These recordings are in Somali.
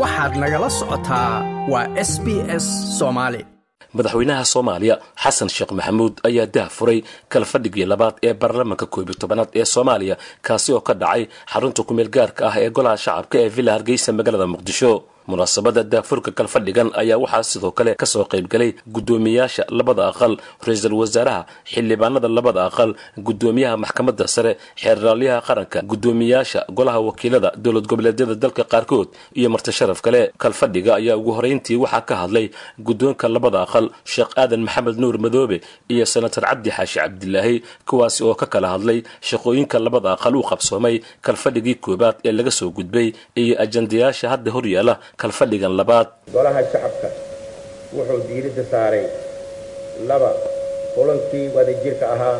waxaad nagala socotaa waa s b s soomaali madaxweynaha soomaaliya xasan sheekh maxamuud ayaa dah furay kala fadhigii labaad ee baarlamaanka koobiyo tobanaad ee soomaaliya kaasi oo ka dhacay xarunta kumeel gaarka ah ee golaha shacabka ee villa hargeysa magaalada muqdisho munaasabada daafurka kalfadhigan ayaa waxaa sidoo kale ka soo qaybgalay guddoomiyayaasha labada aqal ra'iisul wasaaraha xildhibaanada labada aqal guddoomiyaha maxkamadda sare xeeraalyaha qaranka guddoomiyayaasha golaha wakiilada dowlad goboleedyada dalka qaarkood iyo martisharaf kale. Kalfadhiga ayaa ugu horeyntii waxaa ka hadlay guddoonka labada aqal sheekh aadan maxamed nuur madoobe iyo senator cabdi xaashi cabdilaahi kuwaasi oo ka kala hadlay shaqooyinka labada aqal uu qabsoomay kalfadhigii koobaad ee laga soo gudbay iyo ajandayaasha hadda horyaala kalfadhigan labaad. Golaha shacabka wuxuu diiradda saaray laba kulankii wadajirka ahaa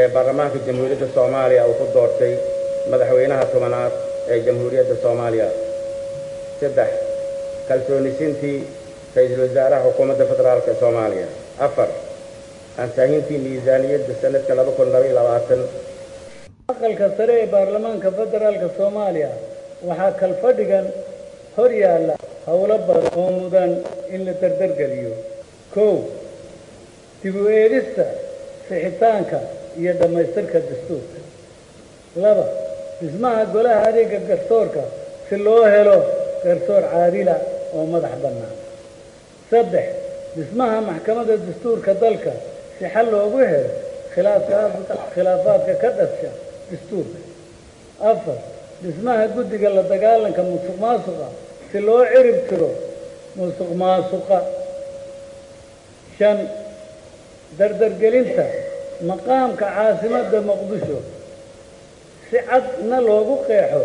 ee baarlamaanka jamhuuriyadda soomaaliya uu ku doortay madaxweynaha tobanaad ee jamhuuriyadda soomaaliya. Saddex kalsoonisintii ra'iisul wasaaraha xukuumadda federaalk ee soomaaliya. Afar ansaahintii miisaaniyadda sanadka laba kun labaiyo labaatan. Aqalka sare ee baarlamaanka federaalka soomaaliya waxaa kalfadhigan hor yaalla howlo badan oo mudan in la dardargeliyo. Kow dib u eegista sixitaanka iyo dhammaystirka dastuurka. Laba dhismaha golaha adeega garsoorka si loo helo garsoor caadila oo madax bannaan. Saddex dhismaha maxkamadda dastuurka dalka si xal loogu helo khilaafaadka ka dhasha dastuurka. Afar dhismaha guddiga la dagaalanka musuq maasuqa si loo cirib tiro musuq maasuqa shan dardargelinta maqaamka caasimadda muqdisho. Si cadna loogu qeexo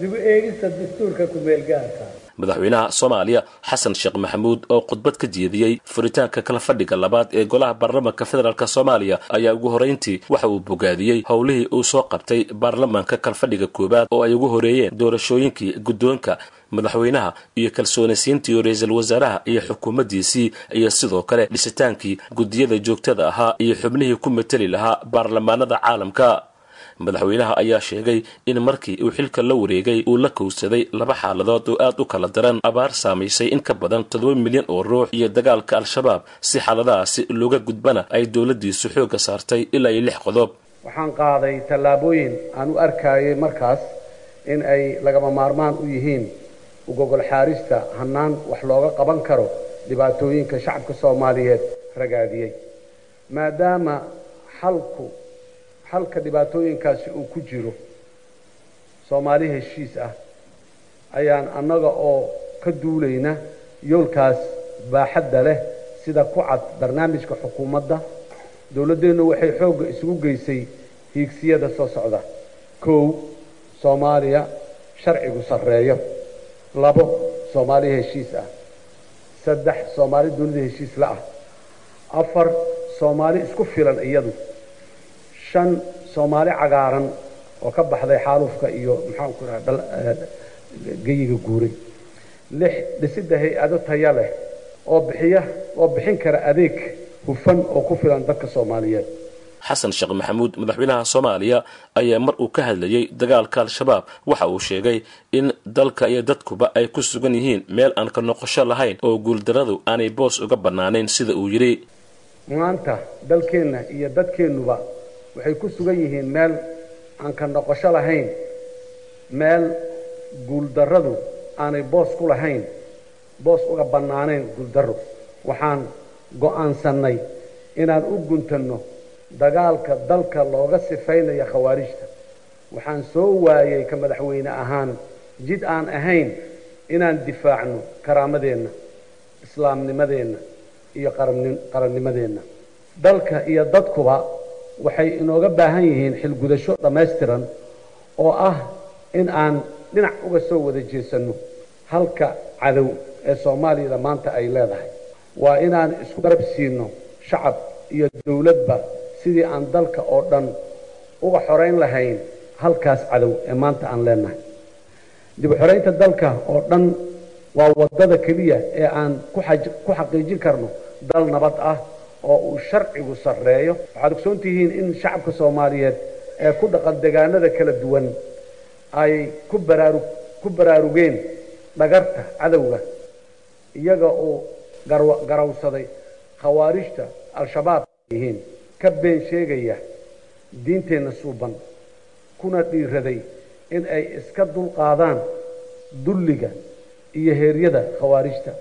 dib u eegista dastuurka ku-meel gaarka madaxweynaha soomaaliya xasan sheekh maxamuud oo khudbad ka jeediyey furitaanka kala fadhiga labaad ee golaha baarlamaanka federaalk soomaaliya ayaa ugu horeyntii waxa uu bogaadiyey howlihii uu soo qabtay baarlamaanka kalfadhiga koowaad oo ay ugu horeeyeen doorashooyinkii guddoonka. Madaxweynaha iyo kalsoonaysiintii ra'iisul wasaaraha iyo xukuumaddiisii iyo sidoo kale dhisitaankii guddiyada joogtada ahaa iyo xubnihii ku mateli lahaa baarlamaanada caalamka madaxweynaha ayaa sheegay in markii uu xilka la wareegay uu la kowsaday laba xaaladood oo aad u kala daran. Abaar saamaysay in ka badan toddoba milyan oo ruux iyo dagaalka al-shabaab si xaaladahaasi looga gudbana ay dowladdiisu xoogga saartay ilaa iyo lix qodob. Waxaan qaaday tallaabooyin aan u arkayay markaas in ay lagama maarmaan u yihiin ugogol xaarista hannaan wax looga qaban karo dhibaatooyinka shacabka soomaaliyeed ragaadiyey maadaama xalku xalka dhibaatooyinkaasi uu ku jiro soomaali heshiis ah ayaan annaga oo ka duulayna yoolkaas baaxadda leh sida ku cad barnaamijka xukuumadda. Dowladdeennu waxay xoogga isugu geysay hiigsiyada soo socda. Kow soomaaliya sharcigu sarreeyo. Labo soomaali heshiis ah. Saddex soomaali dunida heshiis la ah. Afar soomaali isku filan iyadu shan soomaali cagaaran oo ka baxday xaalufka iyo maxaanku raha geyiga guuray. Lix dhisidda hay'ado taya leh oo bixiya oo bixin kara adeeg hufan oo ku filan dadka soomaaliyeed. Xasan sheekh maxamuud madaxweynaha soomaaliya ayaa mar uu ka hadlayey dagaalka al-shabaab. Waxa uu sheegay in dalka iyo dadkuba ay ku sugan yihiin meel aan ka noqosho lahayn oo guuldaradu aanay boos uga bannaanayn sida uu yidhi. Maanta dalkeenna iyo dadkeennuba waxay ku sugan yihiin meel aan ka noqosho lahayn. Meel guuldarradu aanay boos ku lahayn. Boos uga bannaanayn guuldarro. Waxaan go'aansannay inaan u guntanno dagaalka dalka looga sifaynaya khawaarijta. Waxaan soo waayey ka madaxweyne ahaan jid aan ahayn inaan difaacno karaamadeenna islaamnimadeenna iyo qarannimadeenna dalka iyo dadkuba waxay inooga baahan yihiin xilgudasho dhammaystiran oo ah in aan dhinac uga soo wada jeesanno halka cadow ee soomaaliyada maanta ay leedahay. Waa inaan isku garab siino shacab iyo dowladba sidii aan dalka oo dhan uga xorayn lahayn halkaas cadow ee maanta aan leenahay. Dib u xoraynta dalka oo dhan waa waddada keliya ee aan ku xaqiijin karno dal nabad ah oo uu sharcigu sarreeyo. Waxaad ogsoon tihiin in shacabka soomaaliyeed ee ku dhaqan degaanada kala duwan ay ku baraaru ku baraarugeen dhagarta cadowga iyaga oo garawsaday khawaarijta al-shabaab yihiin. Ka been sheegaya diinteenna suuban kuna dhiiraday in ay iska dulqaadaan dulliga iyo heeryada khawaarijta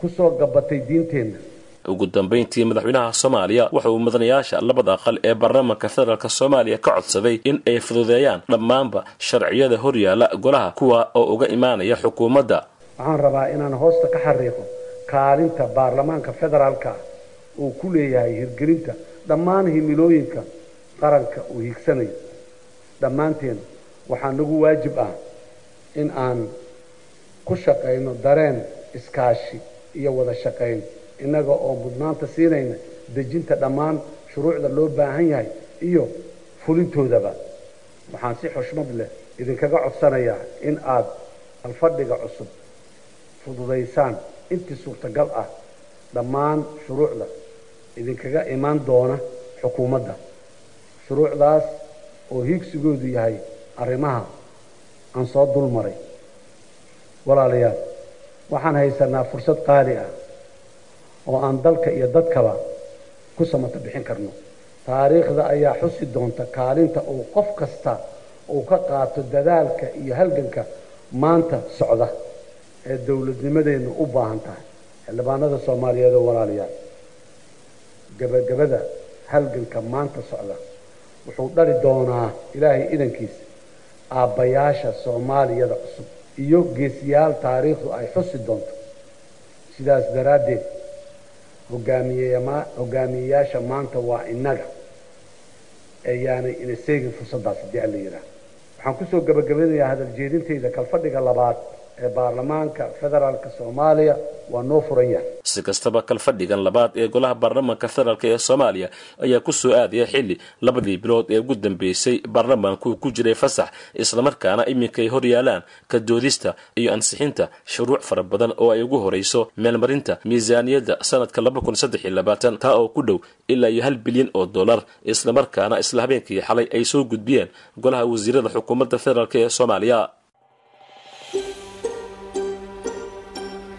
ku soo gabatay diinteenna ugu dambayntii madaxweynaha soomaaliya waxa uu mudanayaasha labada aqal ee baarlamaanka federaalk soomaaliya ka codsaday in ay fududeeyaan dhammaanba sharciyada horyaala golaha kuwa oo uga imaanaya xukuumadda. Waxaan rabaa inaan hoosta ka xariiqo kaalinta baarlamaanka federaalka uu ku leeyahay hirgelinta dhammaan himilooyinka qaranka uu hiigsanayo. Dhammaanteen waxaa nagu waajib ah in aan ku shaqayno dareen iskaashi iyo wada shaqayn innaga oo mudnaanta siinayna dejinta dhammaan shuruucda loo baahan yahay iyo fulintoodaba. Waxaan si xushmad leh idinkaga codsanayaa in aad alfadhiga cusub fududaysaan intii suurtagal ah dhammaan shuruucda. Idinkaga imaan doona xukuumadda. Shuruucdaas oo hiigsigoodu yahay arrimaha aan soo dul maray walaalayaal waxaan haysanaa fursad qaali ah oo aan dalka iyo dadkaba ku samata bixin karno. Taariikhda ayaa xusi doonta kaalinta uu qof kasta uu ka qaato dadaalka iyo halganka maanta socda ee dowladnimadeennu u baahan tahay. Xildhibaanada soomaaliyeed oo walaalayaal gebagabada halganka maanta socda wuxuu dhali doonaa ilaahay idankiisa aabbayaasha soomaaliyada cusub iyo geesiyaal taariikhdu ay xusi doonto. Sidaas daraaddeed hogaamiyeyaasha maanta waa innaga. Ayaanay ina seegin fursaddaas haddii alla yidhaah waxaan ku soo gebagabanayaa hadal jeedintayda kalfadhiga labaad ee baarlamaanka federaalka soomaaliya waa noo furan yahay. Si kastaba kalfadhigan labaad ee golaha baarlamaanka federaalk ee soomaaliya ayaa ku soo aadaya xilli labadii bilood ee ugu dambeysay baarlamaanku ku jiray fasax islamarkaana iminka ay hor yaalaan ka doodista iyo ansixinta shuruuc fara badan oo ay ugu horayso meelmarinta miisaaniyadda sanadka taa oo ku dhow ilaa iyo hal bilyan oo dollar islamarkaana isla habeenkii xalay ay soo gudbiyeen golaha wasiirada xukuumadda federaalk ee soomaaliya